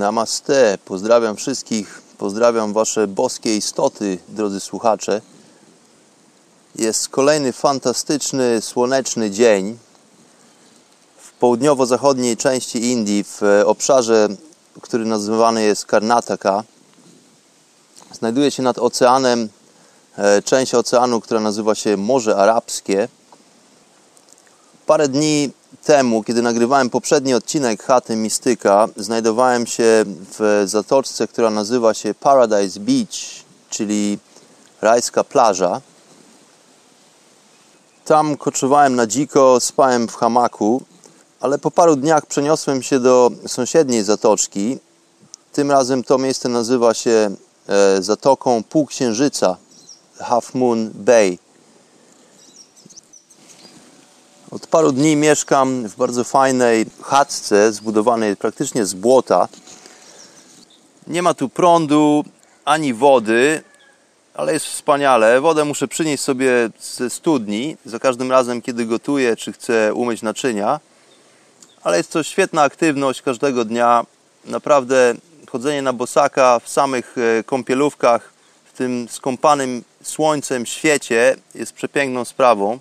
Namaste. Pozdrawiam wszystkich. Pozdrawiam Wasze boskie istoty, drodzy słuchacze. Jest kolejny fantastyczny, słoneczny dzień w południowo-zachodniej części Indii, w obszarze, który nazywany jest Karnataka. Znajduje się nad oceanem e, część oceanu, która nazywa się Morze Arabskie. Parę dni temu, kiedy nagrywałem poprzedni odcinek Chaty Mistyka, znajdowałem się w zatoczce, która nazywa się Paradise Beach, czyli rajska plaża. Tam koczowałem na dziko, spałem w hamaku, ale po paru dniach przeniosłem się do sąsiedniej zatoczki. Tym razem to miejsce nazywa się e, Zatoką Półksiężyca, Half Moon Bay. Od paru dni mieszkam w bardzo fajnej chatce zbudowanej praktycznie z błota. Nie ma tu prądu ani wody, ale jest wspaniale. Wodę muszę przynieść sobie ze studni za każdym razem, kiedy gotuję czy chcę umyć naczynia. Ale jest to świetna aktywność każdego dnia. Naprawdę chodzenie na bosaka w samych e, kąpielówkach w tym skąpanym słońcem świecie jest przepiękną sprawą.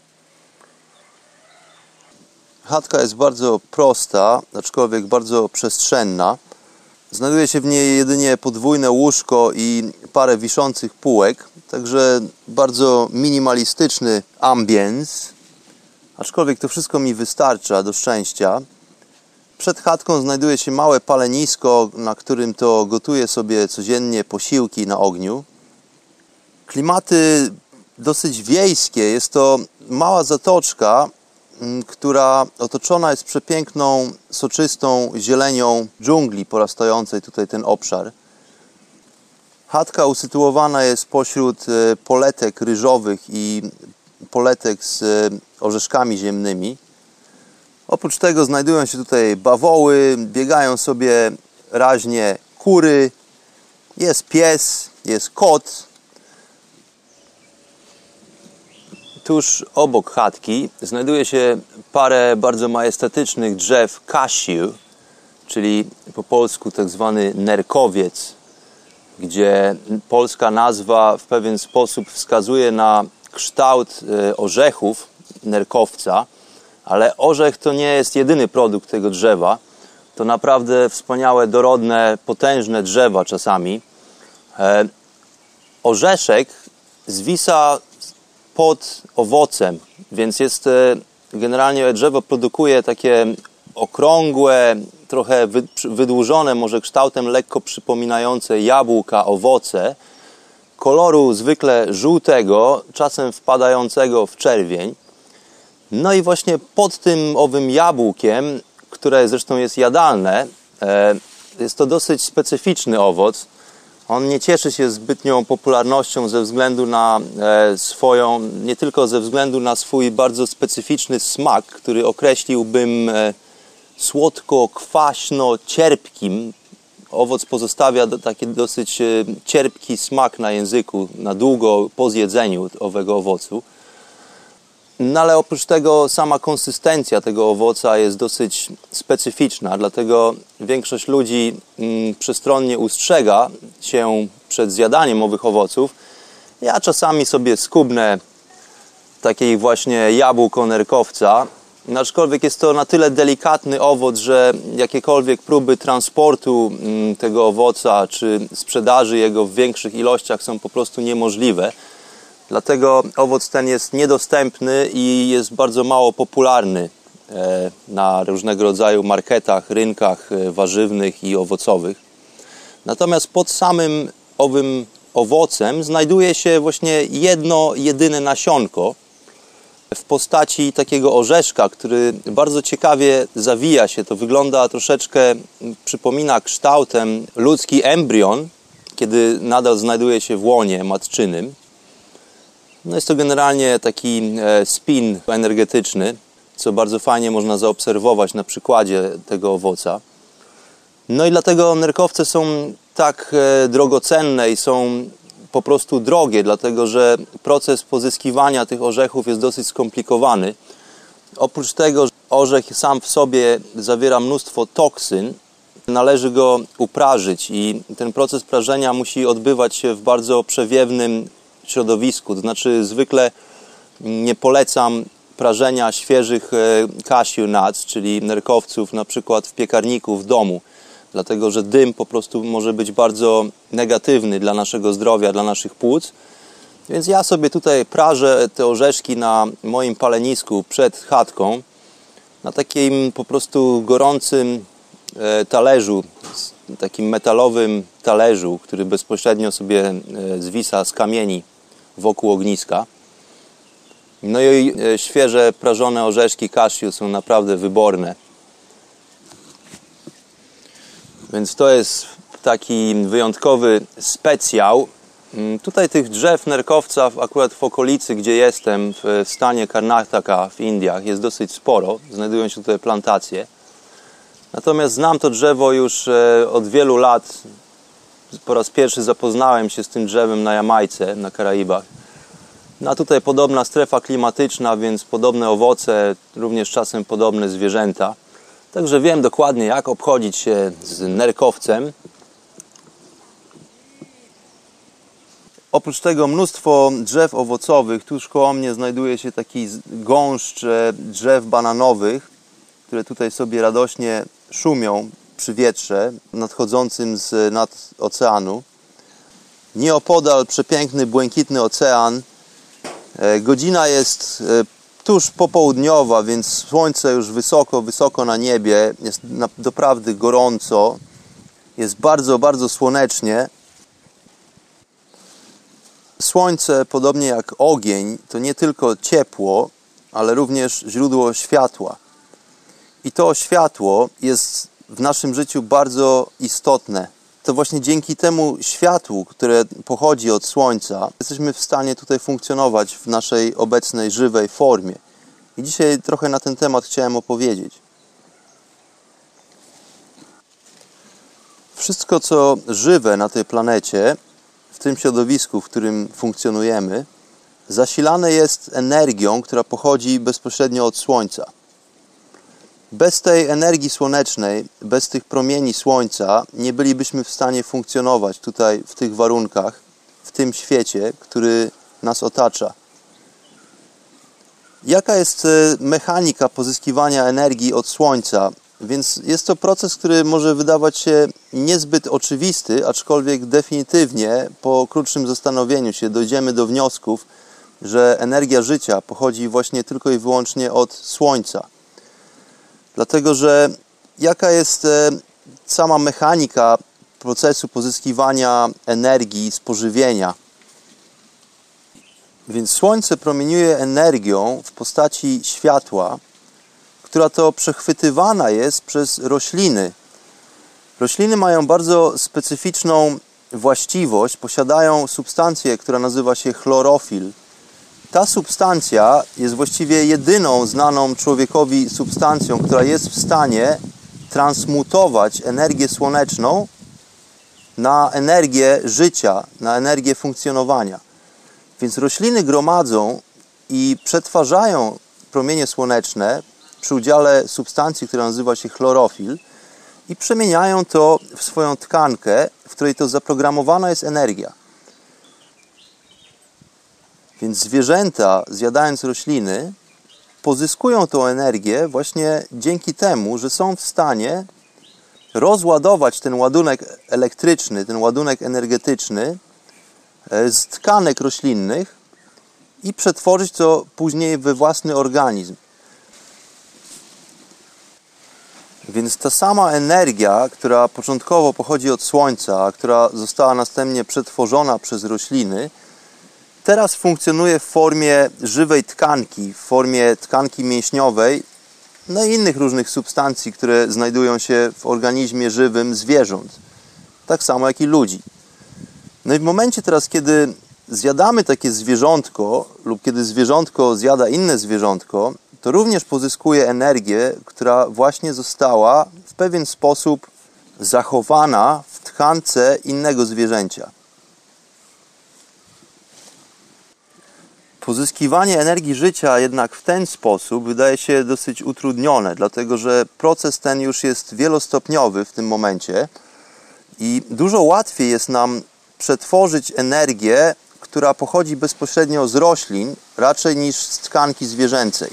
Chatka jest bardzo prosta, aczkolwiek bardzo przestrzenna. Znajduje się w niej jedynie podwójne łóżko i parę wiszących półek, także bardzo minimalistyczny ambience. Aczkolwiek to wszystko mi wystarcza do szczęścia. Przed chatką znajduje się małe palenisko, na którym to gotuję sobie codziennie posiłki na ogniu. Klimaty dosyć wiejskie. Jest to mała zatoczka, która otoczona jest przepiękną, soczystą zielenią dżungli porastającej tutaj ten obszar. Chatka usytuowana jest pośród e, poletek ryżowych i poletek z e, orzeszkami ziemnymi. Oprócz tego znajdują się tutaj bawoły, biegają sobie raźnie kury, jest pies, jest kot, Tuż obok chatki znajduje się parę bardzo majestatycznych drzew cashew, czyli po polsku tak zwany nerkowiec, gdzie polska nazwa w pewien sposób wskazuje na kształt e, orzechów nerkowca, ale orzech to nie jest jedyny produkt tego drzewa. To naprawdę wspaniałe, dorodne, potężne drzewa czasami. E, orzeszek zwisa pod owocem, więc jest e, generalnie drzewo produkuje takie okrągłe, trochę wydłużone, może kształtem lekko przypominające jabłka, owoce, koloru zwykle żółtego, czasem wpadającego w czerwień. No i właśnie pod tym owym jabłkiem, które zresztą jest jadalne, e, jest to dosyć specyficzny owoc. On nie cieszy się zbytnią popularnością ze względu na e, swoją, nie tylko ze względu na swój bardzo specyficzny smak, który określiłbym e, słodko-kwaśno-cierpkim. Owoc pozostawia taki dosyć e, cierpki smak na języku na długo po zjedzeniu owego owocu. No ale oprócz tego sama konsystencja tego owoca jest dosyć specyficzna, dlatego większość ludzi mm, przestronnie ustrzega się przed zjadaniem owych owoców. Ja czasami sobie skubnę takiej właśnie jabłko nerkowca, aczkolwiek jest to na tyle delikatny owoc, że jakiekolwiek próby transportu mm, tego owoca czy sprzedaży jego w większych ilościach są po prostu niemożliwe. Dlatego owoc ten jest niedostępny i jest bardzo mało popularny e, na różnego rodzaju marketach, rynkach e, warzywnych i owocowych. Natomiast pod samym owym owocem znajduje się właśnie jedno jedyne nasionko w postaci takiego orzeszka, który bardzo ciekawie zawija się. To wygląda troszeczkę, przypomina kształtem ludzki embrion, kiedy nadal znajduje się w łonie matczynym. No jest to generalnie taki e, spin energetyczny, co bardzo fajnie można zaobserwować na przykładzie tego owoca. No i dlatego nerkowce są tak e, drogocenne i są po prostu drogie, dlatego że proces pozyskiwania tych orzechów jest dosyć skomplikowany. Oprócz tego, że orzech sam w sobie zawiera mnóstwo toksyn, należy go uprażyć i ten proces prażenia musi odbywać się w bardzo przewiewnym środowisku. To znaczy, zwykle nie polecam prażenia świeżych e, cashew nuts, czyli nerkowców, na przykład w piekarniku w domu dlatego że dym po prostu może być bardzo negatywny dla naszego zdrowia, dla naszych płuc. Więc ja sobie tutaj prażę te orzeszki na moim palenisku przed chatką, na takim po prostu gorącym e, talerzu, takim metalowym talerzu, który bezpośrednio sobie e, zwisa z kamieni wokół ogniska. No i e, świeże prażone orzeszki cashew są naprawdę wyborne. Więc to jest taki wyjątkowy specjał. Mm, tutaj tych drzew nerkowca akurat w okolicy, gdzie jestem, w stanie Karnataka w Indiach jest dosyć sporo. Znajdują się tutaj plantacje. Natomiast znam to drzewo już e, od wielu lat. Po raz pierwszy zapoznałem się z tym drzewem na Jamajce, na Karaibach. No a tutaj podobna strefa klimatyczna, więc podobne owoce, również czasem podobne zwierzęta. Także wiem dokładnie, jak obchodzić się z nerkowcem. Oprócz tego mnóstwo drzew owocowych. Tuż koło mnie znajduje się taki gąszcz e, drzew bananowych, które tutaj sobie radośnie szumią przy wietrze nadchodzącym z nad oceanu. Nieopodal przepiękny, błękitny ocean. E, godzina jest e, tuż popołudniowa, więc słońce już wysoko, wysoko na niebie, jest naprawdę gorąco, jest bardzo, bardzo słonecznie. Słońce, podobnie jak ogień, to nie tylko ciepło, ale również źródło światła. I to światło jest w naszym życiu bardzo istotne. To właśnie dzięki temu światłu, które pochodzi od Słońca, jesteśmy w stanie tutaj funkcjonować w naszej obecnej żywej formie. I dzisiaj trochę na ten temat chciałem opowiedzieć. Wszystko, co żywe na tej planecie, w tym środowisku, w którym funkcjonujemy, zasilane jest energią, która pochodzi bezpośrednio od Słońca. Bez tej energii słonecznej, bez tych promieni Słońca, nie bylibyśmy w stanie funkcjonować tutaj w tych warunkach, w tym świecie, który nas otacza. Jaka jest e, mechanika pozyskiwania energii od Słońca? Więc jest to proces, który może wydawać się niezbyt oczywisty, aczkolwiek definitywnie po krótszym zastanowieniu się dojdziemy do wniosków, że energia życia pochodzi właśnie tylko i wyłącznie od Słońca. Dlatego, że jaka jest e, sama mechanika procesu pozyskiwania energii z pożywienia? Więc Słońce promieniuje energią w postaci światła, która to przechwytywana jest przez rośliny. Rośliny mają bardzo specyficzną właściwość, posiadają substancję, która nazywa się chlorofil. Ta substancja jest właściwie jedyną znaną człowiekowi substancją, która jest w stanie transmutować energię słoneczną na energię życia, na energię funkcjonowania. Więc rośliny gromadzą i przetwarzają promienie słoneczne przy udziale substancji, która nazywa się chlorofil i przemieniają to w swoją tkankę, w której to zaprogramowana jest energia. Więc zwierzęta, zjadając rośliny, pozyskują tą energię właśnie dzięki temu, że są w stanie rozładować ten ładunek elektryczny, ten ładunek energetyczny e, z tkanek roślinnych i przetworzyć to później we własny organizm. Więc ta sama energia, która początkowo pochodzi od Słońca, a która została następnie przetworzona przez rośliny, teraz funkcjonuje w formie żywej tkanki, w formie tkanki mięśniowej, no i innych różnych substancji, które znajdują się w organizmie żywym zwierząt, tak samo jak i ludzi. No i w momencie teraz, kiedy zjadamy takie zwierzątko, lub kiedy zwierzątko zjada inne zwierzątko, to również pozyskuje energię, która właśnie została w pewien sposób zachowana w tkance innego zwierzęcia. Pozyskiwanie energii życia jednak w ten sposób wydaje się dosyć utrudnione, dlatego że proces ten już jest wielostopniowy w tym momencie i dużo łatwiej jest nam przetworzyć energię, która pochodzi bezpośrednio z roślin, raczej niż z tkanki zwierzęcej.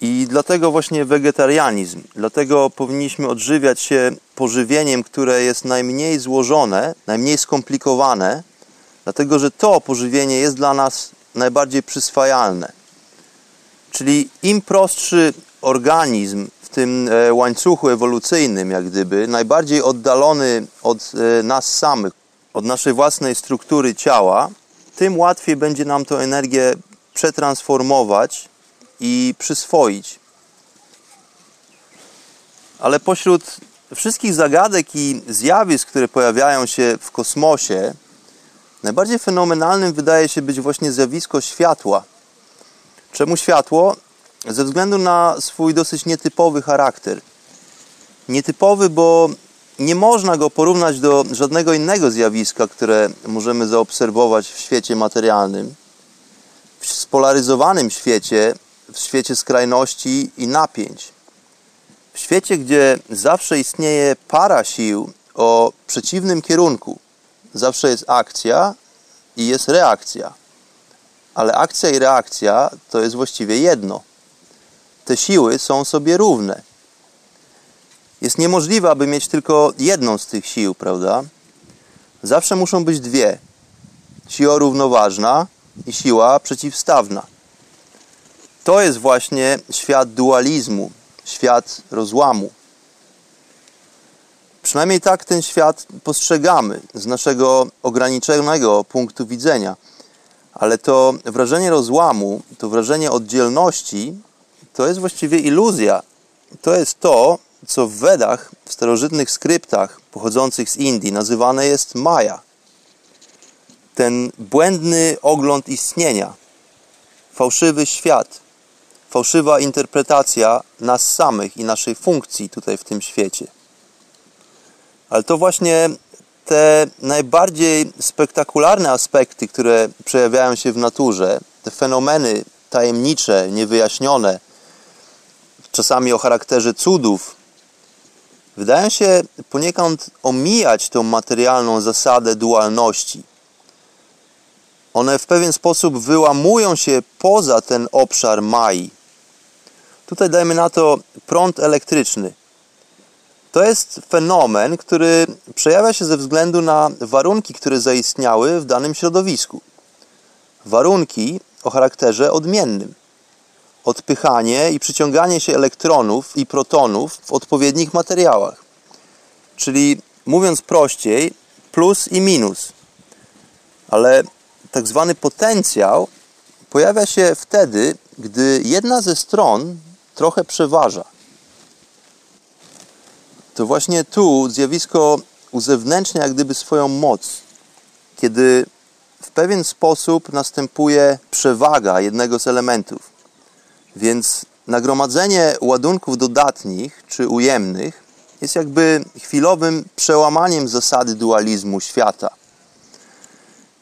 I dlatego właśnie wegetarianizm. Dlatego powinniśmy odżywiać się pożywieniem, które jest najmniej złożone, najmniej skomplikowane, dlatego że to pożywienie jest dla nas najbardziej przyswajalne. Czyli im prostszy organizm w tym e, łańcuchu ewolucyjnym, jak gdyby, najbardziej oddalony od e, nas samych, od naszej własnej struktury ciała, tym łatwiej będzie nam tę energię przetransformować i przyswoić. Ale pośród wszystkich zagadek i zjawisk, które pojawiają się w kosmosie, najbardziej fenomenalnym wydaje się być właśnie zjawisko światła. Czemu światło? Ze względu na swój dosyć nietypowy charakter. Nietypowy, bo nie można go porównać do żadnego innego zjawiska, które możemy zaobserwować w świecie materialnym. W spolaryzowanym świecie w świecie skrajności i napięć. W świecie, gdzie zawsze istnieje para sił o przeciwnym kierunku. Zawsze jest akcja i jest reakcja. Ale akcja i reakcja to jest właściwie jedno. Te siły są sobie równe. Jest niemożliwe, aby mieć tylko jedną z tych sił, prawda? Zawsze muszą być dwie. Siła równoważna i siła przeciwstawna. To jest właśnie świat dualizmu, świat rozłamu. Przynajmniej tak ten świat postrzegamy z naszego ograniczonego punktu widzenia. Ale to wrażenie rozłamu, to wrażenie oddzielności, to jest właściwie iluzja. To jest to, co w Wedach, w starożytnych skryptach pochodzących z Indii, nazywane jest Maja. Ten błędny ogląd istnienia, fałszywy świat, fałszywa interpretacja nas samych i naszej funkcji tutaj w tym świecie. Ale to właśnie te najbardziej spektakularne aspekty, które przejawiają się w naturze, te fenomeny tajemnicze, niewyjaśnione, czasami o charakterze cudów, wydają się poniekąd omijać tą materialną zasadę dualności. One w pewien sposób wyłamują się poza ten obszar Mai, Tutaj dajmy na to prąd elektryczny. To jest fenomen, który przejawia się ze względu na warunki, które zaistniały w danym środowisku. Warunki o charakterze odmiennym. Odpychanie i przyciąganie się elektronów i protonów w odpowiednich materiałach. Czyli mówiąc prościej, plus i minus. Ale tak zwany potencjał pojawia się wtedy, gdy jedna ze stron trochę przeważa. To właśnie tu zjawisko uzewnętrznia jak gdyby swoją moc, kiedy w pewien sposób następuje przewaga jednego z elementów. Więc nagromadzenie ładunków dodatnich czy ujemnych jest jakby chwilowym przełamaniem zasady dualizmu świata.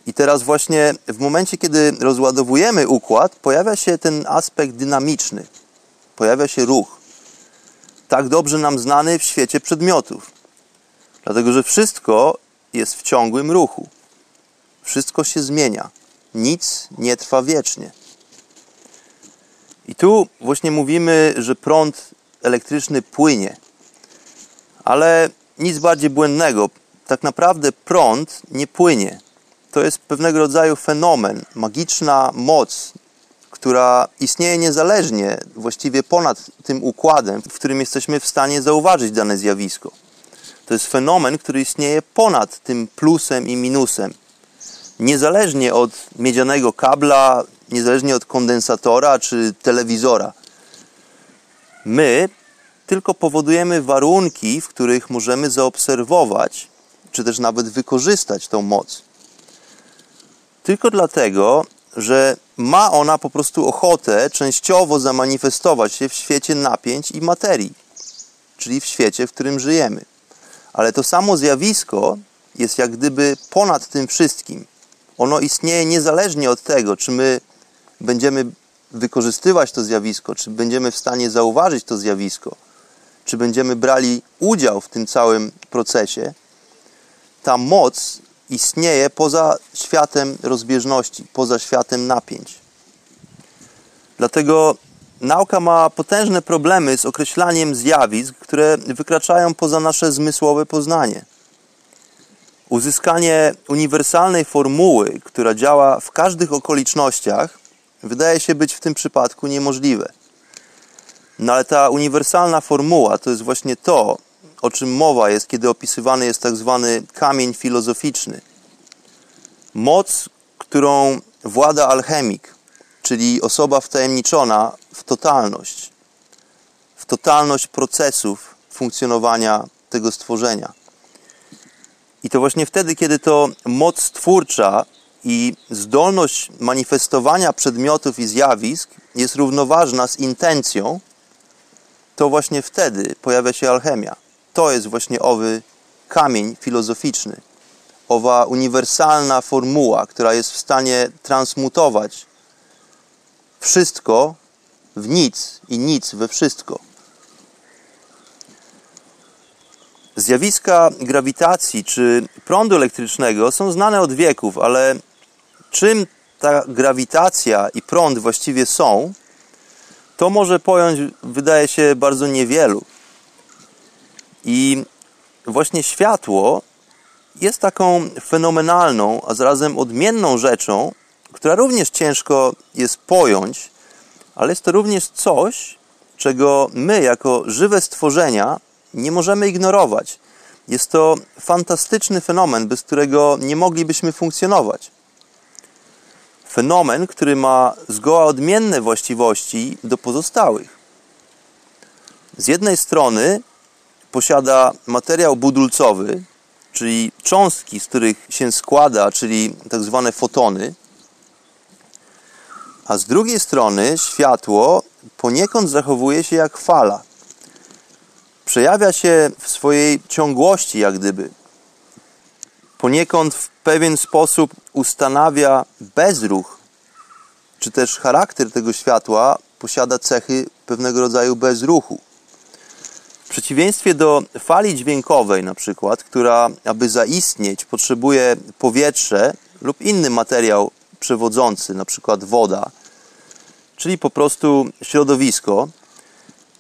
I teraz właśnie w momencie, kiedy rozładowujemy układ, pojawia się ten aspekt dynamiczny pojawia się ruch. Tak dobrze nam znany w świecie przedmiotów. Dlatego, że wszystko jest w ciągłym ruchu. Wszystko się zmienia. Nic nie trwa wiecznie. I tu właśnie mówimy, że prąd elektryczny płynie. Ale nic bardziej błędnego. Tak naprawdę prąd nie płynie. To jest pewnego rodzaju fenomen, magiczna moc, która istnieje niezależnie, właściwie ponad tym układem, w którym jesteśmy w stanie zauważyć dane zjawisko. To jest fenomen, który istnieje ponad tym plusem i minusem. Niezależnie od miedzianego kabla, niezależnie od kondensatora czy telewizora. My tylko powodujemy warunki, w których możemy zaobserwować, czy też nawet wykorzystać tą moc. Tylko dlatego, że ma ona po prostu ochotę częściowo zamanifestować się w świecie napięć i materii, czyli w świecie, w którym żyjemy. Ale to samo zjawisko jest jak gdyby ponad tym wszystkim. Ono istnieje niezależnie od tego, czy my będziemy wykorzystywać to zjawisko, czy będziemy w stanie zauważyć to zjawisko, czy będziemy brali udział w tym całym procesie. Ta moc istnieje poza światem rozbieżności, poza światem napięć. Dlatego nauka ma potężne problemy z określaniem zjawisk, które wykraczają poza nasze zmysłowe poznanie. Uzyskanie uniwersalnej formuły, która działa w każdych okolicznościach, wydaje się być w tym przypadku niemożliwe. No ale ta uniwersalna formuła to jest właśnie to, o czym mowa jest, kiedy opisywany jest tak zwany kamień filozoficzny. Moc, którą włada alchemik, czyli osoba wtajemniczona w totalność, w totalność procesów funkcjonowania tego stworzenia. I to właśnie wtedy, kiedy to moc twórcza i zdolność manifestowania przedmiotów i zjawisk jest równoważna z intencją, to właśnie wtedy pojawia się alchemia. To jest właśnie owy kamień filozoficzny, owa uniwersalna formuła, która jest w stanie transmutować wszystko w nic i nic we wszystko. Zjawiska grawitacji czy prądu elektrycznego są znane od wieków, ale czym ta grawitacja i prąd właściwie są, to może pojąć, wydaje się, bardzo niewielu. I właśnie światło jest taką fenomenalną, a zarazem odmienną rzeczą, która również ciężko jest pojąć, ale jest to również coś, czego my, jako żywe stworzenia, nie możemy ignorować. Jest to fantastyczny fenomen, bez którego nie moglibyśmy funkcjonować. Fenomen, który ma zgoła odmienne właściwości do pozostałych. Z jednej strony posiada materiał budulcowy, czyli cząstki, z których się składa, czyli tak zwane fotony, a z drugiej strony światło poniekąd zachowuje się jak fala. Przejawia się w swojej ciągłości, jak gdyby. Poniekąd w pewien sposób ustanawia bezruch, czy też charakter tego światła posiada cechy pewnego rodzaju bezruchu. Przeciwieństwie do fali dźwiękowej, na przykład, która, aby zaistnieć, potrzebuje powietrze lub inny materiał przewodzący, na przykład woda, czyli po prostu środowisko,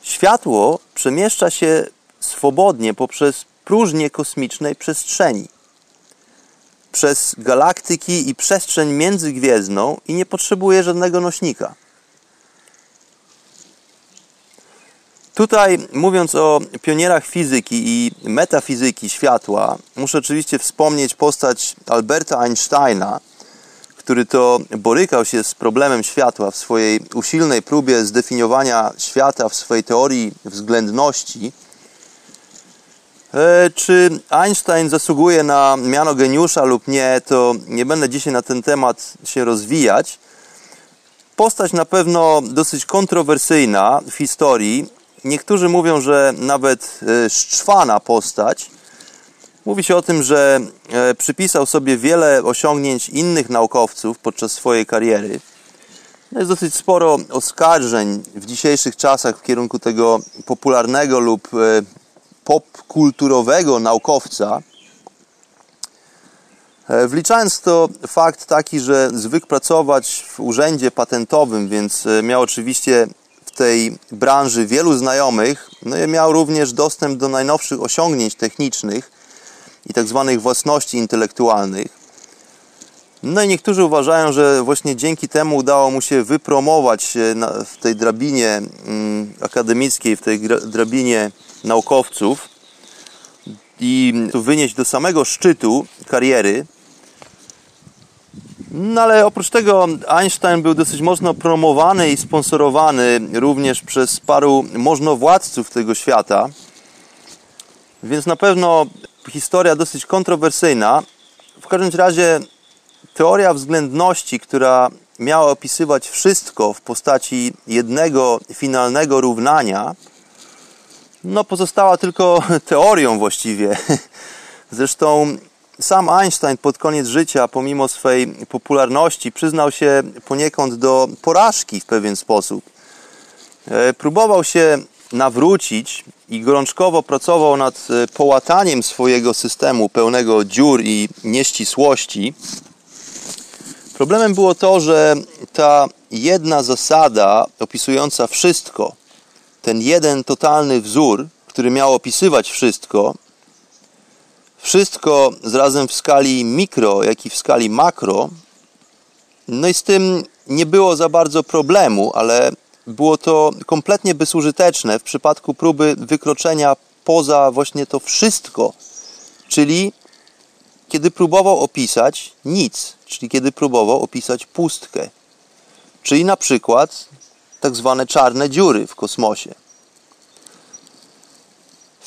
światło przemieszcza się swobodnie poprzez próżnię kosmicznej przestrzeni, przez galaktyki i przestrzeń międzygwiezdną i nie potrzebuje żadnego nośnika. Tutaj, mówiąc o pionierach fizyki i metafizyki światła, muszę oczywiście wspomnieć postać Alberta Einsteina, który to borykał się z problemem światła w swojej usilnej próbie zdefiniowania świata w swojej teorii względności. E, czy Einstein zasługuje na miano geniusza lub nie, to nie będę dzisiaj na ten temat się rozwijać. Postać na pewno dosyć kontrowersyjna w historii. Niektórzy mówią, że nawet e, szczwana postać. Mówi się o tym, że e, przypisał sobie wiele osiągnięć innych naukowców podczas swojej kariery. Jest dosyć sporo oskarżeń w dzisiejszych czasach w kierunku tego popularnego lub popkulturowego naukowca. E, wliczając to fakt taki, że zwykł pracować w urzędzie patentowym, więc e, miał oczywiście tej branży wielu znajomych, no i miał również dostęp do najnowszych osiągnięć technicznych i tak zwanych własności intelektualnych. No i niektórzy uważają, że właśnie dzięki temu udało mu się wypromować w tej drabinie mm, akademickiej, w tej drabinie naukowców i wynieść do samego szczytu kariery. No ale oprócz tego Einstein był dosyć mocno promowany i sponsorowany również przez paru możnowładców tego świata. Więc na pewno historia dosyć kontrowersyjna. W każdym razie teoria względności, która miała opisywać wszystko w postaci jednego finalnego równania, no pozostała tylko teorią właściwie. Zresztą sam Einstein pod koniec życia, pomimo swej popularności, przyznał się poniekąd do porażki w pewien sposób. E, próbował się nawrócić i gorączkowo pracował nad e, połataniem swojego systemu pełnego dziur i nieścisłości. Problemem było to, że ta jedna zasada opisująca wszystko, ten jeden totalny wzór, który miał opisywać wszystko, wszystko zrazem w skali mikro, jak i w skali makro, no i z tym nie było za bardzo problemu, ale było to kompletnie bezużyteczne w przypadku próby wykroczenia poza właśnie to wszystko, czyli kiedy próbował opisać nic, czyli kiedy próbował opisać pustkę, czyli na przykład tak zwane czarne dziury w kosmosie.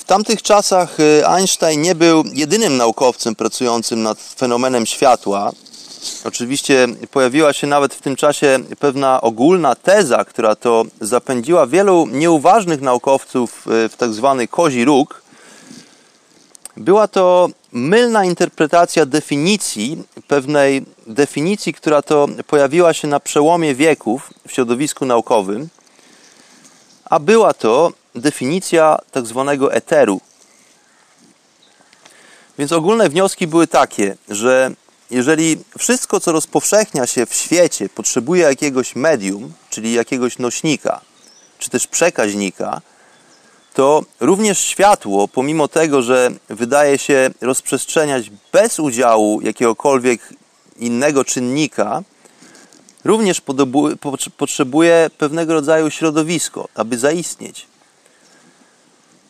W tamtych czasach y, Einstein nie był jedynym naukowcem pracującym nad fenomenem światła. Oczywiście pojawiła się nawet w tym czasie pewna ogólna teza, która to zapędziła wielu nieuważnych naukowców y, w tak zwany kozi róg. Była to mylna interpretacja definicji, pewnej definicji, która to pojawiła się na przełomie wieków w środowisku naukowym, a była to definicja tak zwanego eteru. Więc ogólne wnioski były takie, że jeżeli wszystko, co rozpowszechnia się w świecie, potrzebuje jakiegoś medium, czyli jakiegoś nośnika, czy też przekaźnika, to również światło, pomimo tego, że wydaje się rozprzestrzeniać bez udziału jakiegokolwiek innego czynnika, również potrzebuje pewnego rodzaju środowisko, aby zaistnieć.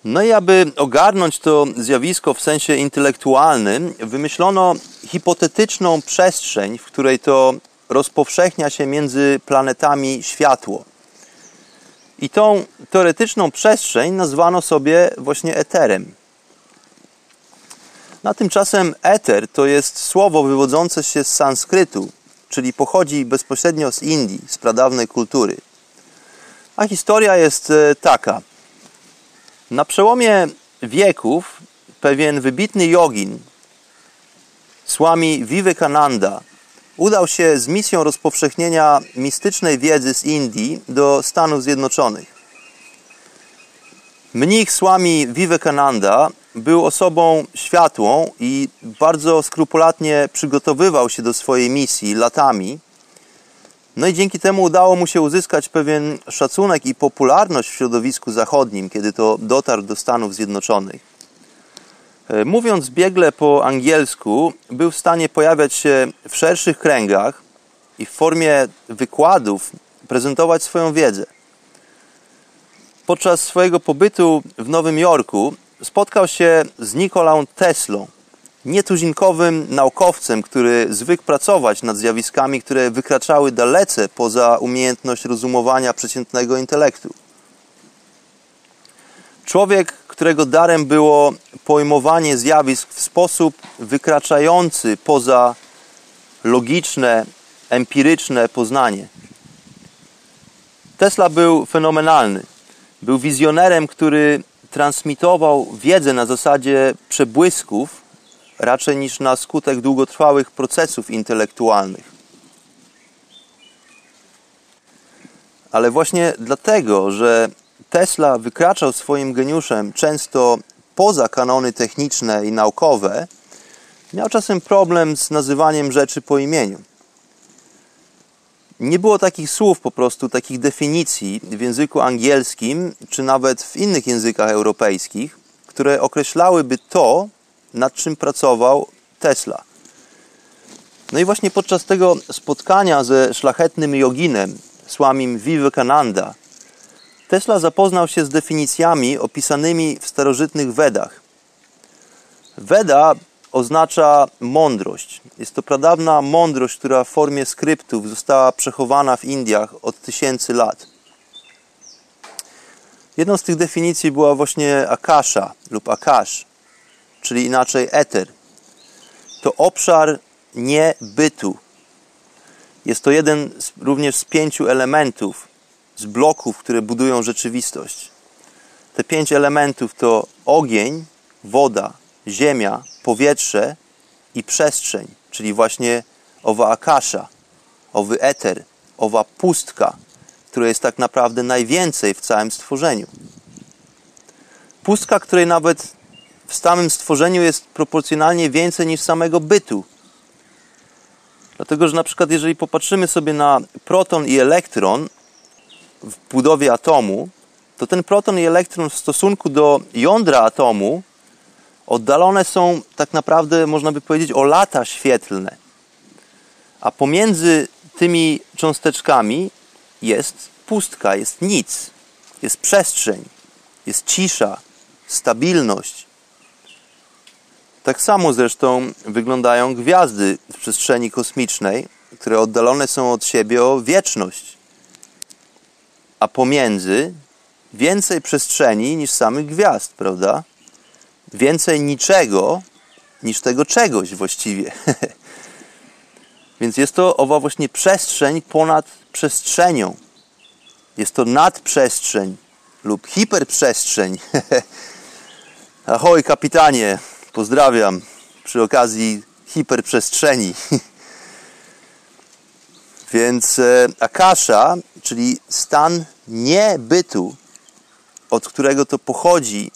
No i aby ogarnąć to zjawisko w sensie intelektualnym, wymyślono hipotetyczną przestrzeń, w której to rozpowszechnia się między planetami światło. I tą teoretyczną przestrzeń nazwano sobie właśnie eterem. Na tymczasem eter to jest słowo wywodzące się z sanskrytu, czyli pochodzi bezpośrednio z Indii, z pradawnej kultury. A historia jest e, taka. Na przełomie wieków pewien wybitny jogin, Swami Vivekananda, udał się z misją rozpowszechnienia mistycznej wiedzy z Indii do Stanów Zjednoczonych. Mnich Swami Vivekananda był osobą światłą i bardzo skrupulatnie przygotowywał się do swojej misji latami. No i dzięki temu udało mu się uzyskać pewien szacunek i popularność w środowisku zachodnim, kiedy to dotarł do Stanów Zjednoczonych. E, mówiąc biegle po angielsku, był w stanie pojawiać się w szerszych kręgach i w formie wykładów prezentować swoją wiedzę. Podczas swojego pobytu w Nowym Jorku spotkał się z Nikolą Teslą, nietuzinkowym naukowcem, który zwykł pracować nad zjawiskami, które wykraczały dalece poza umiejętność rozumowania przeciętnego intelektu. Człowiek, którego darem było pojmowanie zjawisk w sposób wykraczający poza logiczne, empiryczne poznanie. Tesla był fenomenalny. Był wizjonerem, który transmitował wiedzę na zasadzie przebłysków, raczej niż na skutek długotrwałych procesów intelektualnych. Ale właśnie dlatego, że Tesla wykraczał swoim geniuszem często poza kanony techniczne i naukowe, miał czasem problem z nazywaniem rzeczy po imieniu. Nie było takich słów po prostu, takich definicji w języku angielskim, czy nawet w innych językach europejskich, które określałyby to, nad czym pracował Tesla. No i właśnie podczas tego spotkania ze szlachetnym joginem, Swamim Vivekananda, Tesla zapoznał się z definicjami opisanymi w starożytnych Wedach. Weda oznacza mądrość. Jest to pradawna mądrość, która w formie skryptów została przechowana w Indiach od tysięcy lat. Jedną z tych definicji była właśnie akasha lub akash, czyli inaczej eter. To obszar niebytu. Jest to jeden z, również z pięciu elementów, z bloków, które budują rzeczywistość. Te pięć elementów to ogień, woda, ziemia, powietrze i przestrzeń, czyli właśnie owa akasza, owy eter, owa pustka, której jest tak naprawdę najwięcej w całym stworzeniu. Pustka, której nawet w samym stworzeniu jest proporcjonalnie więcej niż samego bytu. Dlatego, że na przykład jeżeli popatrzymy sobie na proton i elektron w budowie atomu, to ten proton i elektron w stosunku do jądra atomu oddalone są tak naprawdę, można by powiedzieć, o lata świetlne. A pomiędzy tymi cząsteczkami jest pustka, jest nic, jest przestrzeń, jest cisza, stabilność. Tak samo zresztą wyglądają gwiazdy w przestrzeni kosmicznej, które oddalone są od siebie o wieczność. A pomiędzy więcej przestrzeni niż samych gwiazd, prawda? Więcej niczego niż tego czegoś właściwie. Więc jest to owa właśnie przestrzeń ponad przestrzenią. Jest to nadprzestrzeń lub hiperprzestrzeń. Ahoj, kapitanie, pozdrawiam przy okazji hiperprzestrzeni. Więc e, akasha, czyli stan niebytu, od którego to pochodzi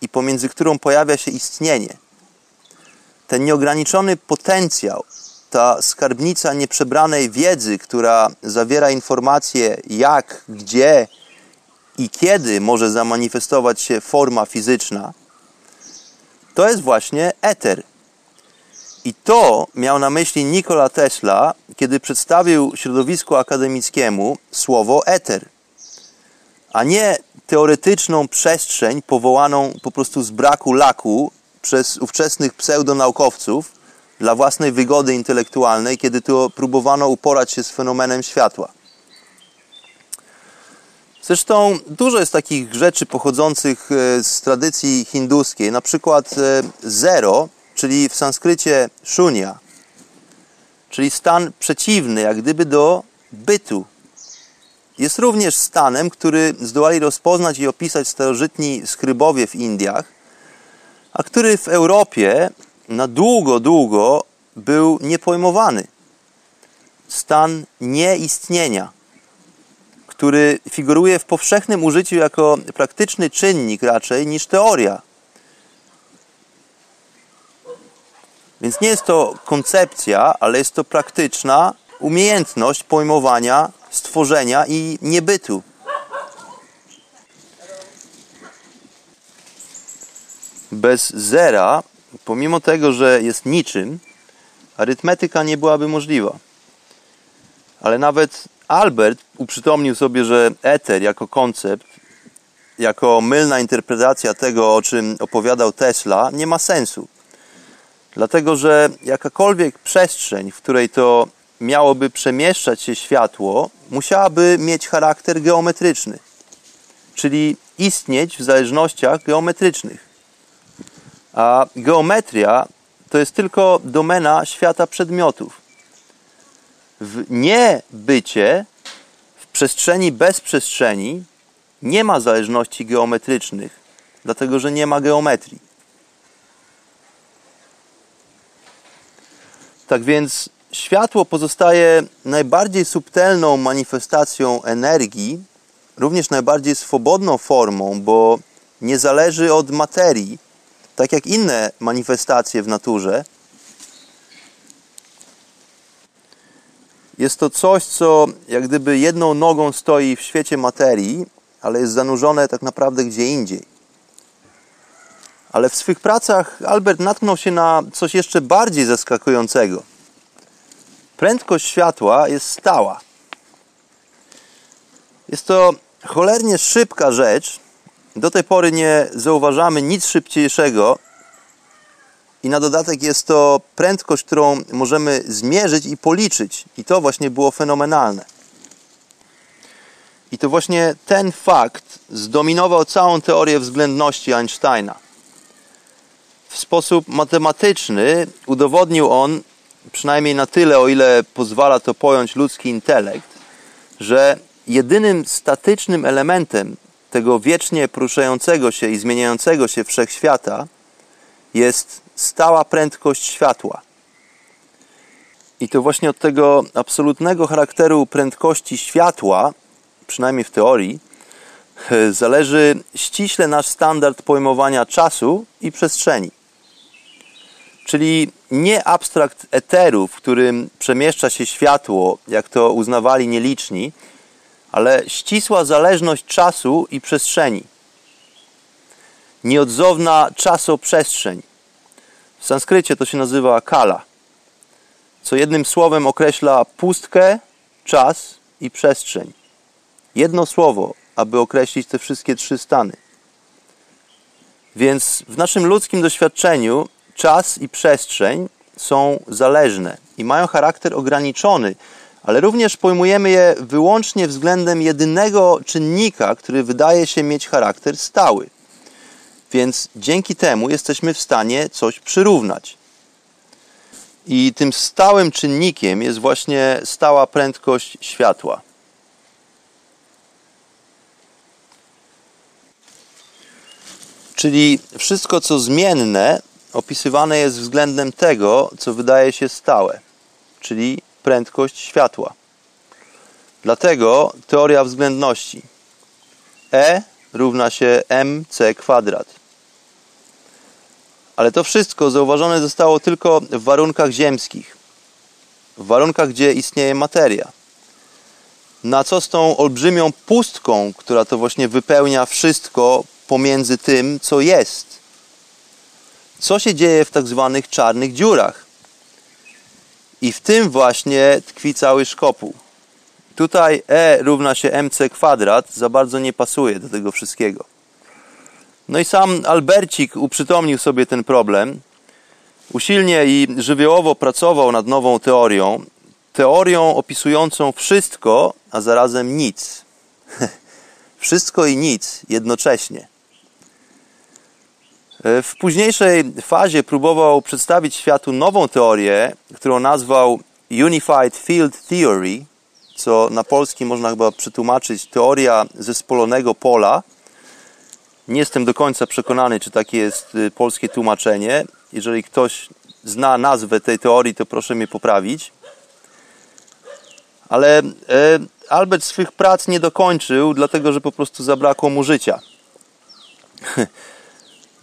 i pomiędzy którą pojawia się istnienie. Ten nieograniczony potencjał, ta skarbnica nieprzebranej wiedzy, która zawiera informacje jak, gdzie i kiedy może zamanifestować się forma fizyczna, to jest właśnie eter. I to miał na myśli Nikola Tesla, kiedy przedstawił środowisku akademickiemu słowo eter, a nie teoretyczną przestrzeń powołaną po prostu z braku laku przez ówczesnych pseudonaukowców dla własnej wygody intelektualnej, kiedy to próbowano uporać się z fenomenem światła. Zresztą dużo jest takich rzeczy pochodzących e, z tradycji hinduskiej, na przykład e, zero, czyli w sanskrycie shunya, czyli stan przeciwny, jak gdyby do bytu, jest również stanem, który zdołali rozpoznać i opisać starożytni skrybowie w Indiach, a który w Europie na długo, długo był niepojmowany. Stan nieistnienia, który figuruje w powszechnym użyciu jako praktyczny czynnik raczej niż teoria. Więc nie jest to koncepcja, ale jest to praktyczna umiejętność pojmowania stworzenia i niebytu. Bez zera, pomimo tego, że jest niczym, arytmetyka nie byłaby możliwa. Ale nawet Albert uprzytomnił sobie, że eter jako koncept, jako mylna interpretacja tego, o czym opowiadał Tesla, nie ma sensu. Dlatego, że jakakolwiek przestrzeń, w której to miałoby przemieszczać się światło, musiałaby mieć charakter geometryczny, czyli istnieć w zależnościach geometrycznych. A geometria to jest tylko domena świata przedmiotów. W niebycie, w przestrzeni bez przestrzeni, nie ma zależności geometrycznych, dlatego że nie ma geometrii. Tak więc światło pozostaje najbardziej subtelną manifestacją energii, również najbardziej swobodną formą, bo nie zależy od materii, tak jak inne manifestacje w naturze, jest to coś, co jak gdyby jedną nogą stoi w świecie materii, ale jest zanurzone tak naprawdę gdzie indziej. Ale w swych pracach Albert natknął się na coś jeszcze bardziej zaskakującego. Prędkość światła jest stała. Jest to cholernie szybka rzecz. Do tej pory nie zauważamy nic szybciejszego. I na dodatek jest to prędkość, którą możemy zmierzyć i policzyć. I to właśnie było fenomenalne. I to właśnie ten fakt zdominował całą teorię względności Einsteina. W sposób matematyczny udowodnił on, przynajmniej na tyle, o ile pozwala to pojąć ludzki intelekt, że jedynym statycznym elementem tego wiecznie poruszającego się i zmieniającego się wszechświata jest stała prędkość światła. I to właśnie od tego absolutnego charakteru prędkości światła, przynajmniej w teorii, zależy ściśle nasz standard pojmowania czasu i przestrzeni. Czyli nie abstrakt eteru, w którym przemieszcza się światło, jak to uznawali nieliczni, ale ścisła zależność czasu i przestrzeni. Nieodzowna czasoprzestrzeń. W sanskrycie to się nazywa kala, co jednym słowem określa pustkę, czas i przestrzeń. Jedno słowo, aby określić te wszystkie trzy stany. Więc w naszym ludzkim doświadczeniu czas i przestrzeń są zależne i mają charakter ograniczony, ale również pojmujemy je wyłącznie względem jedynego czynnika, który wydaje się mieć charakter stały. Więc dzięki temu jesteśmy w stanie coś przyrównać. I tym stałym czynnikiem jest właśnie stała prędkość światła. Czyli wszystko, co zmienne, opisywane jest względem tego, co wydaje się stałe, czyli prędkość światła. Dlatego teoria względności E równa się mc kwadrat. Ale to wszystko zauważone zostało tylko w warunkach ziemskich, w warunkach, gdzie istnieje materia. Na co z tą olbrzymią pustką, która to właśnie wypełnia wszystko pomiędzy tym, co jest? Co się dzieje w tak zwanych czarnych dziurach? I w tym właśnie tkwi cały szkopuł. Tutaj E równa się mc kwadrat za bardzo nie pasuje do tego wszystkiego. No i sam Albercik uprzytomnił sobie ten problem. Usilnie i żywiołowo pracował nad nową teorią. Teorią opisującą wszystko, a zarazem nic. wszystko i nic jednocześnie. W późniejszej fazie próbował przedstawić światu nową teorię, którą nazwał Unified Field Theory, co na polski można chyba przetłumaczyć teoria zespolonego pola. Nie jestem do końca przekonany, czy takie jest y, polskie tłumaczenie. Jeżeli ktoś zna nazwę tej teorii, to proszę mnie poprawić. Ale e, Albert swych prac nie dokończył, dlatego że po prostu zabrakło mu życia.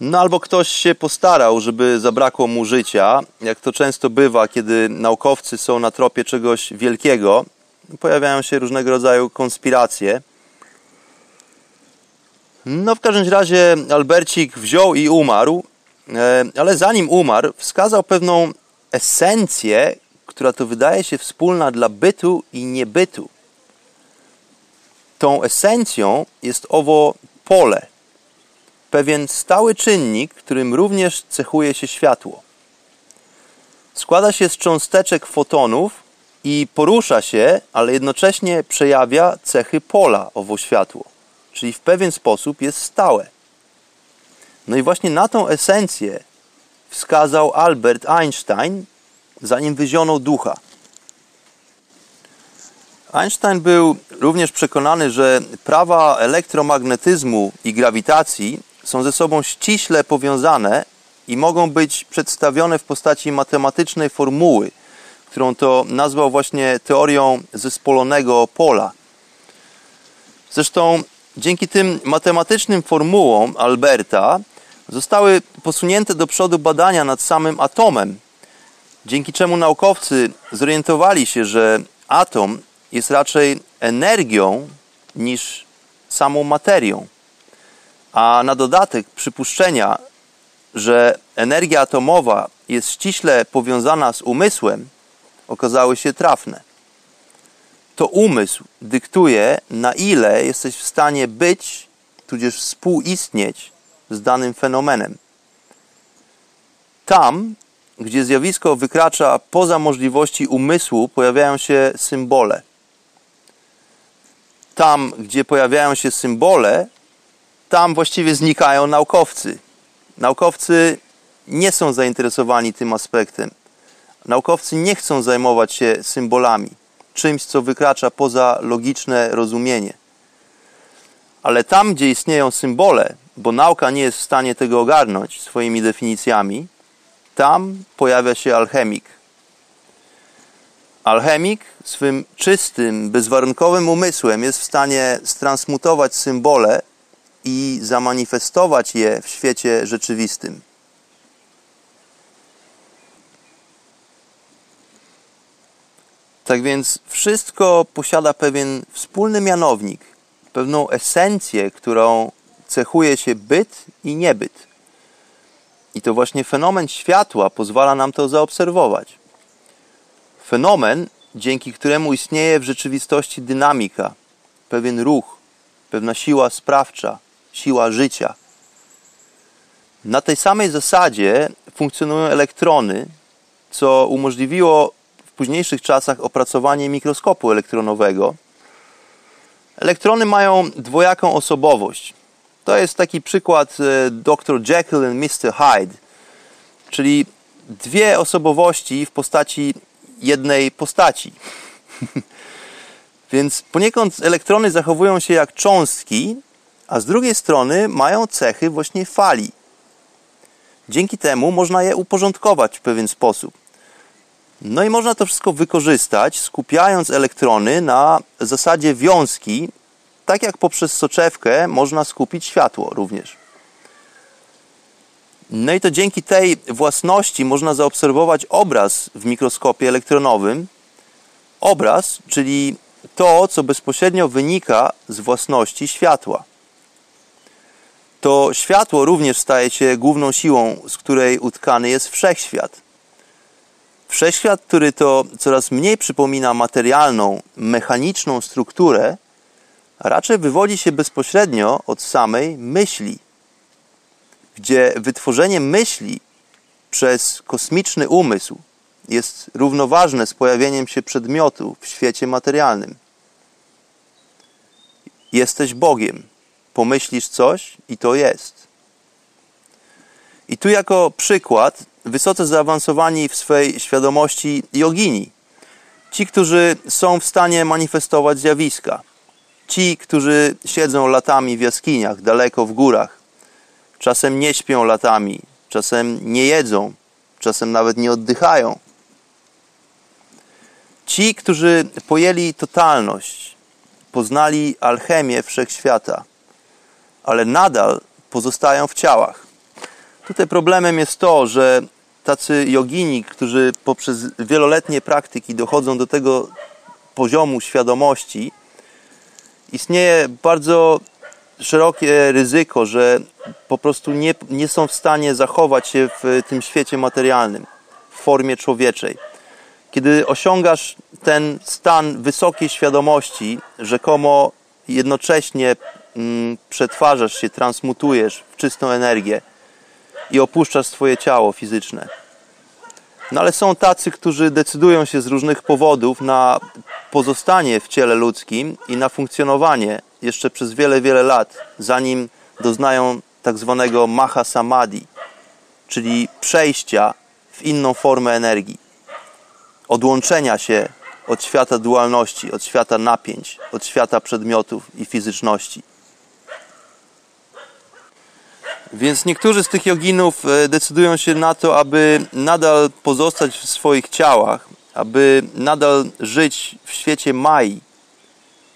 No albo ktoś się postarał, żeby zabrakło mu życia, jak to często bywa, kiedy naukowcy są na tropie czegoś wielkiego, pojawiają się różnego rodzaju konspiracje. No w każdym razie Albercik wziął i umarł, e, ale zanim umarł, wskazał pewną esencję, która to wydaje się wspólna dla bytu i niebytu. Tą esencją jest owo pole, pewien stały czynnik, którym również cechuje się światło. Składa się z cząsteczek fotonów i porusza się, ale jednocześnie przejawia cechy pola owo światło, czyli w pewien sposób jest stałe. No i właśnie na tą esencję wskazał Albert Einstein, zanim wyzionął ducha. Einstein był również przekonany, że prawa elektromagnetyzmu i grawitacji są ze sobą ściśle powiązane i mogą być przedstawione w postaci matematycznej formuły, którą to nazwał właśnie teorią zespolonego pola. Zresztą dzięki tym matematycznym formułom Alberta zostały posunięte do przodu badania nad samym atomem, dzięki czemu naukowcy zorientowali się, że atom jest raczej energią niż samą materią. A na dodatek przypuszczenia, że energia atomowa jest ściśle powiązana z umysłem, okazały się trafne. To umysł dyktuje, na ile jesteś w stanie być, tudzież współistnieć z danym fenomenem. Tam, gdzie zjawisko wykracza poza możliwości umysłu, pojawiają się symbole. Tam, gdzie pojawiają się symbole, tam właściwie znikają naukowcy. Naukowcy nie są zainteresowani tym aspektem. Naukowcy nie chcą zajmować się symbolami, czymś, co wykracza poza logiczne rozumienie. Ale tam, gdzie istnieją symbole, bo nauka nie jest w stanie tego ogarnąć swoimi definicjami, tam pojawia się alchemik. Alchemik swym czystym, bezwarunkowym umysłem jest w stanie stransmutować symbole i zamanifestować je w świecie rzeczywistym. Tak więc wszystko posiada pewien wspólny mianownik, pewną esencję, którą cechuje się byt i niebyt. I to właśnie fenomen światła pozwala nam to zaobserwować. Fenomen, dzięki któremu istnieje w rzeczywistości dynamika, pewien ruch, pewna siła sprawcza, siła życia. Na tej samej zasadzie funkcjonują elektrony, co umożliwiło późniejszych czasach opracowanie mikroskopu elektronowego. Elektrony mają dwojaką osobowość. To jest taki przykład e, Dr. Jekyll and Mr. Hyde, czyli dwie osobowości w postaci jednej postaci. Więc poniekąd elektrony zachowują się jak cząstki, a z drugiej strony mają cechy właśnie fali. Dzięki temu można je uporządkować w pewien sposób. No i można to wszystko wykorzystać, skupiając elektrony na zasadzie wiązki, tak jak poprzez soczewkę można skupić światło również. No i to dzięki tej własności można zaobserwować obraz w mikroskopie elektronowym. Obraz, czyli to, co bezpośrednio wynika z własności światła. To światło również staje się główną siłą, z której utkany jest wszechświat. Wszechświat, który to coraz mniej przypomina materialną, mechaniczną strukturę, raczej wywodzi się bezpośrednio od samej myśli, gdzie wytworzenie myśli przez kosmiczny umysł jest równoważne z pojawieniem się przedmiotu w świecie materialnym. Jesteś Bogiem. Pomyślisz coś i to jest. I tu jako przykład wysoce zaawansowani w swej świadomości jogini. Ci, którzy są w stanie manifestować zjawiska. Ci, którzy siedzą latami w jaskiniach, daleko w górach. Czasem nie śpią latami, czasem nie jedzą, czasem nawet nie oddychają. Ci, którzy pojęli totalność, poznali alchemię wszechświata, ale nadal pozostają w ciałach. Tutaj problemem jest to, że tacy jogini, którzy poprzez wieloletnie praktyki dochodzą do tego poziomu świadomości, istnieje bardzo szerokie ryzyko, że po prostu nie, nie są w stanie zachować się w tym świecie materialnym, w formie człowieczej. Kiedy osiągasz ten stan wysokiej świadomości, rzekomo jednocześnie mm, przetwarzasz się, transmutujesz w czystą energię i opuszczasz swoje ciało fizyczne. No ale są tacy, którzy decydują się z różnych powodów na pozostanie w ciele ludzkim i na funkcjonowanie jeszcze przez wiele, wiele lat, zanim doznają tak zwanego maha samadhi, czyli przejścia w inną formę energii, odłączenia się od świata dualności, od świata napięć, od świata przedmiotów i fizyczności. Więc niektórzy z tych joginów e, decydują się na to, aby nadal pozostać w swoich ciałach, aby nadal żyć w świecie Mai,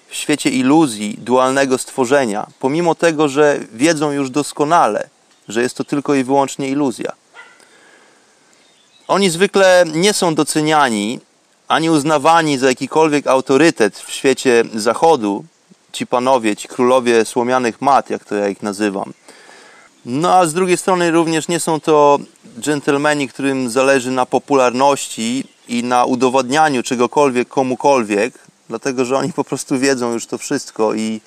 w świecie iluzji, dualnego stworzenia, pomimo tego, że wiedzą już doskonale, że jest to tylko i wyłącznie iluzja. Oni zwykle nie są doceniani ani uznawani za jakikolwiek autorytet w świecie zachodu, ci panowie, ci królowie słomianych mat, jak to ja ich nazywam. No a z drugiej strony również nie są to dżentelmeni, którym zależy na popularności i na udowadnianiu czegokolwiek komukolwiek, dlatego że oni po prostu wiedzą już to wszystko i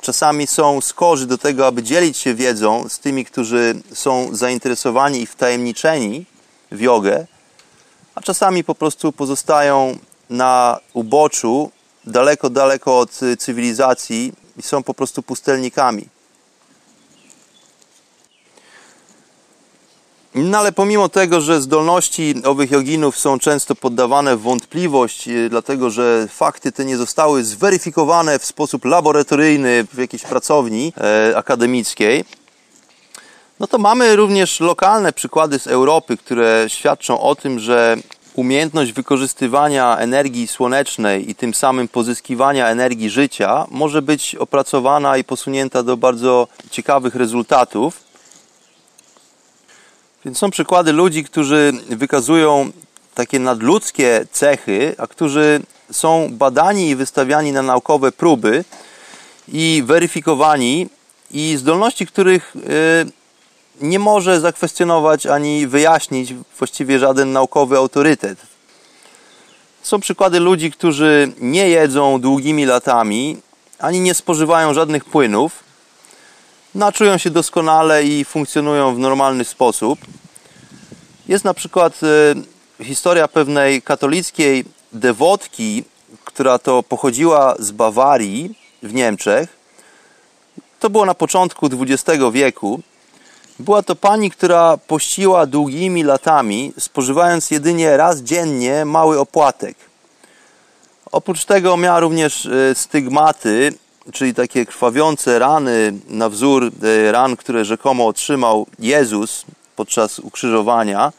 czasami są skorzy do tego, aby dzielić się wiedzą z tymi, którzy są zainteresowani i wtajemniczeni w jogę, a czasami po prostu pozostają na uboczu, daleko, daleko od cywilizacji i są po prostu pustelnikami. No ale pomimo tego, że zdolności owych joginów są często poddawane w wątpliwość, y, dlatego że fakty te nie zostały zweryfikowane w sposób laboratoryjny w jakiejś pracowni e, akademickiej, no to mamy również lokalne przykłady z Europy, które świadczą o tym, że umiejętność wykorzystywania energii słonecznej i tym samym pozyskiwania energii życia może być opracowana i posunięta do bardzo ciekawych rezultatów. Więc są przykłady ludzi, którzy wykazują takie nadludzkie cechy, a którzy są badani i wystawiani na naukowe próby i weryfikowani, i zdolności, których y, nie może zakwestionować ani wyjaśnić właściwie żaden naukowy autorytet. Są przykłady ludzi, którzy nie jedzą długimi latami, ani nie spożywają żadnych płynów, no, czują się doskonale i funkcjonują w normalny sposób. Jest na przykład e, historia pewnej katolickiej dewotki, która to pochodziła z Bawarii w Niemczech. To było na początku XX wieku. Była to pani, która pościła długimi latami, spożywając jedynie raz dziennie mały opłatek. Oprócz tego miała również e, stygmaty, czyli takie krwawiące rany na wzór e, ran, które rzekomo otrzymał Jezus podczas ukrzyżowania.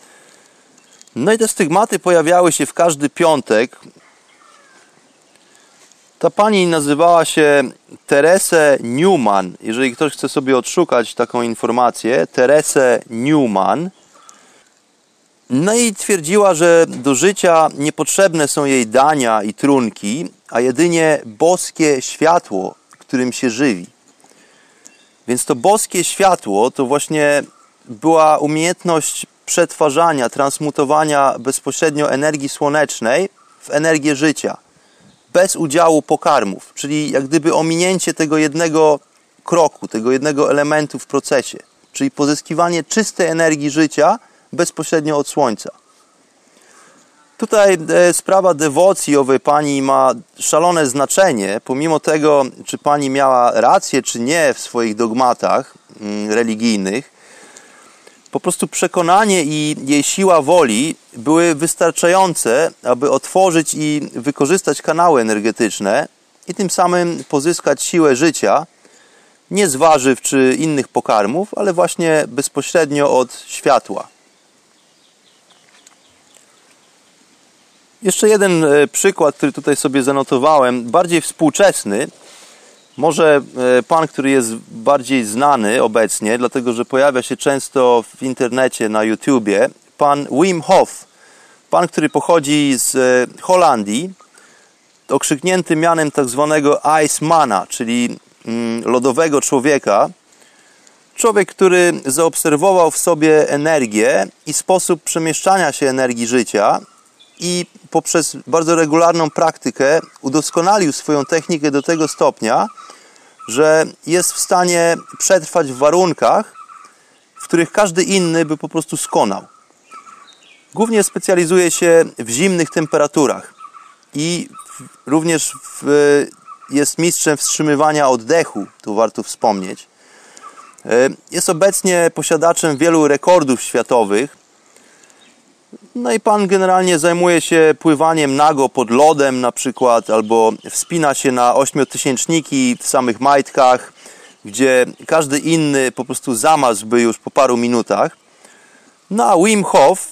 No i te stygmaty pojawiały się w każdy piątek. Ta pani nazywała się Terese Newman. Jeżeli ktoś chce sobie odszukać taką informację, Terese Newman. No i twierdziła, że do życia niepotrzebne są jej dania i trunki, a jedynie boskie światło, którym się żywi. Więc to boskie światło to właśnie była umiejętność przetwarzania, transmutowania bezpośrednio energii słonecznej w energię życia, bez udziału pokarmów, czyli jak gdyby ominięcie tego jednego kroku, tego jednego elementu w procesie, czyli pozyskiwanie czystej energii życia bezpośrednio od słońca. Tutaj e, sprawa dewocji owej pani ma szalone znaczenie, pomimo tego, czy pani miała rację, czy nie w swoich dogmatach mm, religijnych. Po prostu przekonanie i jej siła woli były wystarczające, aby otworzyć i wykorzystać kanały energetyczne i tym samym pozyskać siłę życia, nie z warzyw czy innych pokarmów, ale właśnie bezpośrednio od światła. Jeszcze jeden e, przykład, który tutaj sobie zanotowałem, bardziej współczesny. Może e, pan, który jest bardziej znany obecnie, dlatego że pojawia się często w internecie, na YouTubie, pan Wim Hof. Pan, który pochodzi z e, Holandii, okrzyknięty mianem tak zwanego Icemana, czyli mm, lodowego człowieka. Człowiek, który zaobserwował w sobie energię i sposób przemieszczania się energii życia i poprzez bardzo regularną praktykę udoskonalił swoją technikę do tego stopnia, że jest w stanie przetrwać w warunkach, w których każdy inny by po prostu skonał. Głównie specjalizuje się w zimnych temperaturach i również w, jest mistrzem wstrzymywania oddechu, tu warto wspomnieć. E, jest obecnie posiadaczem wielu rekordów światowych, no i pan generalnie zajmuje się pływaniem nago pod lodem na przykład, albo wspina się na ośmiotysięczniki w samych majtkach, gdzie każdy inny po prostu zamazłby już po paru minutach. No a Wim Hof,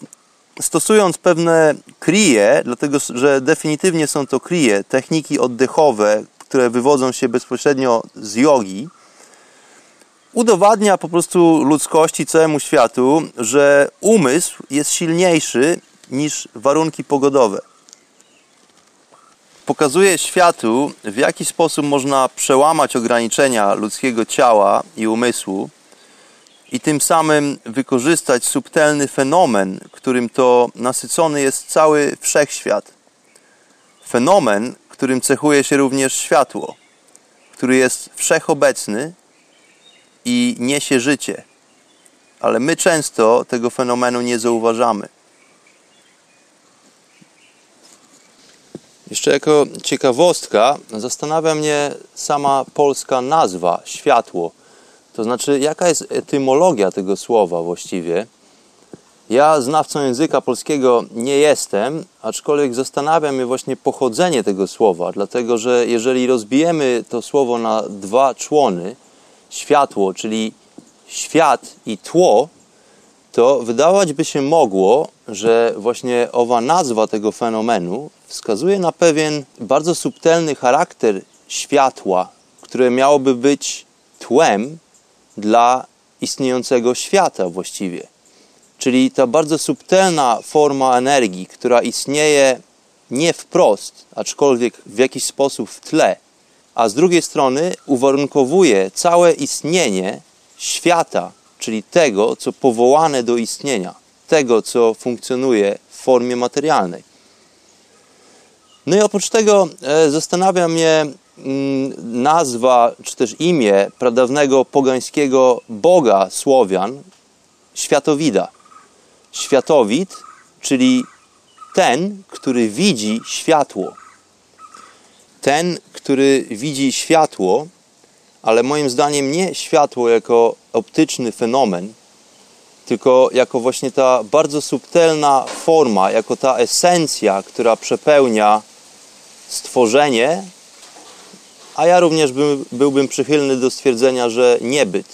stosując pewne krije, dlatego że definitywnie są to krije, techniki oddechowe, które wywodzą się bezpośrednio z jogi, udowadnia po prostu ludzkości, całemu światu, że umysł jest silniejszy niż warunki pogodowe. pokazuje światu, w jaki sposób można przełamać ograniczenia ludzkiego ciała i umysłu i tym samym wykorzystać subtelny fenomen, którym to nasycony jest cały wszechświat. Fenomen, którym cechuje się również światło, który jest wszechobecny i niesie życie. Ale my często tego fenomenu nie zauważamy. Jeszcze jako ciekawostka zastanawia mnie sama polska nazwa światło. To znaczy, jaka jest etymologia tego słowa właściwie? Ja znawcą języka polskiego nie jestem, aczkolwiek zastanawia mnie właśnie pochodzenie tego słowa, dlatego że jeżeli rozbijemy to słowo na dwa człony, światło, czyli świat i tło, to wydawać by się mogło, że właśnie owa nazwa tego fenomenu wskazuje na pewien bardzo subtelny charakter światła, które miałoby być tłem dla istniejącego świata właściwie. Czyli ta bardzo subtelna forma energii, która istnieje nie wprost, aczkolwiek w jakiś sposób w tle, a z drugiej strony uwarunkowuje całe istnienie świata, czyli tego, co powołane do istnienia, tego, co funkcjonuje w formie materialnej. No i oprócz tego e, zastanawia mnie mm, nazwa, czy też imię pradawnego pogańskiego boga Słowian, Światowida. Światowid, czyli ten, który widzi światło. Ten, który widzi światło, ale moim zdaniem nie światło jako optyczny fenomen, tylko jako właśnie ta bardzo subtelna forma, jako ta esencja, która przepełnia stworzenie, a ja również by, byłbym przychylny do stwierdzenia, że niebyt.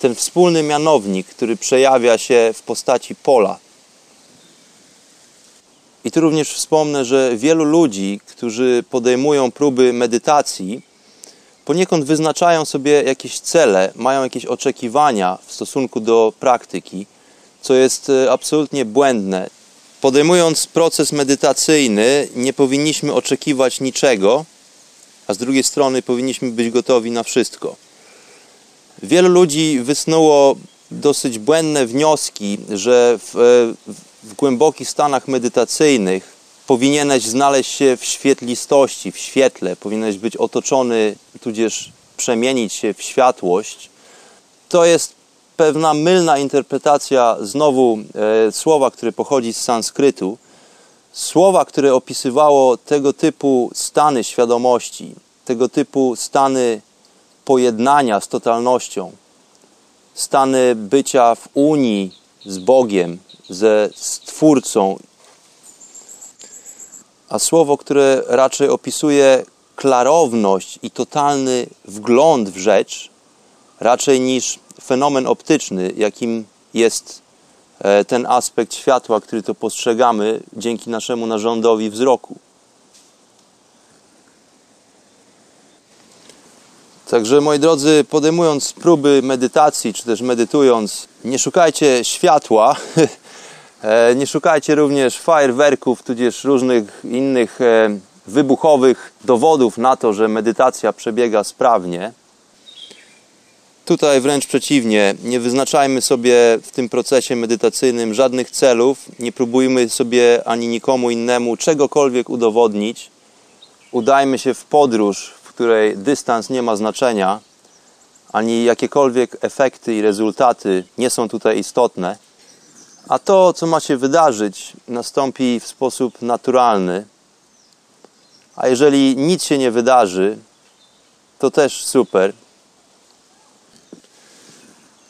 Ten wspólny mianownik, który przejawia się w postaci pola. I tu również wspomnę, że wielu ludzi, którzy podejmują próby medytacji, poniekąd wyznaczają sobie jakieś cele, mają jakieś oczekiwania w stosunku do praktyki, co jest e, absolutnie błędne. Podejmując proces medytacyjny, nie powinniśmy oczekiwać niczego, a z drugiej strony powinniśmy być gotowi na wszystko. Wielu ludzi wysnuło dosyć błędne wnioski, że w, e, w głębokich stanach medytacyjnych powinieneś znaleźć się w świetlistości, w świetle, powinieneś być otoczony, tudzież przemienić się w światłość. To jest pewna mylna interpretacja znowu e, słowa, które pochodzi z sanskrytu. Słowa, które opisywało tego typu stany świadomości, tego typu stany pojednania z totalnością, stany bycia w unii z Bogiem, ze Stwórcą. A słowo, które raczej opisuje klarowność i totalny wgląd w rzecz, raczej niż fenomen optyczny, jakim jest e, ten aspekt światła, który to postrzegamy dzięki naszemu narządowi wzroku. Także moi drodzy, podejmując próby medytacji, czy też medytując, nie szukajcie światła, nie szukajcie również fajerwerków, tudzież różnych innych e, wybuchowych dowodów na to, że medytacja przebiega sprawnie. Tutaj wręcz przeciwnie, nie wyznaczajmy sobie w tym procesie medytacyjnym żadnych celów, nie próbujmy sobie ani nikomu innemu czegokolwiek udowodnić. Udajmy się w podróż, w której dystans nie ma znaczenia, ani jakiekolwiek efekty i rezultaty nie są tutaj istotne. A to, co ma się wydarzyć, nastąpi w sposób naturalny. A jeżeli nic się nie wydarzy, to też super.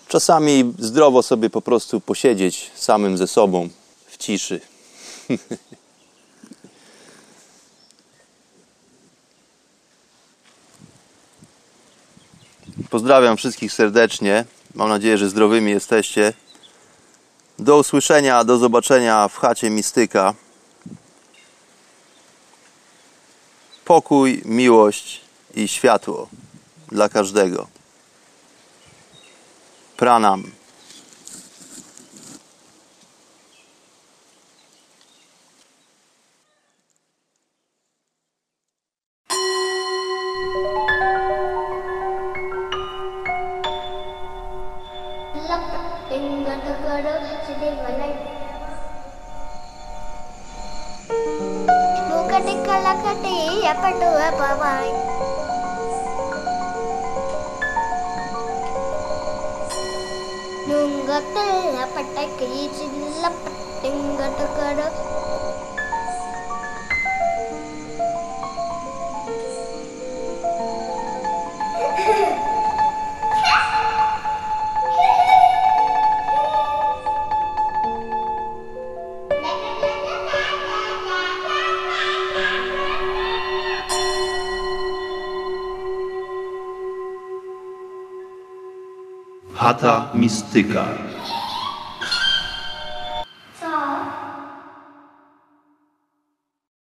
Czasami zdrowo sobie po prostu posiedzieć samym ze sobą w ciszy. Pozdrawiam wszystkich serdecznie. Mam nadzieję, że zdrowymi jesteście. Do usłyszenia, do zobaczenia w chacie Mistyka. Pokój, miłość i światło dla każdego. Pranam. Chata mistyka.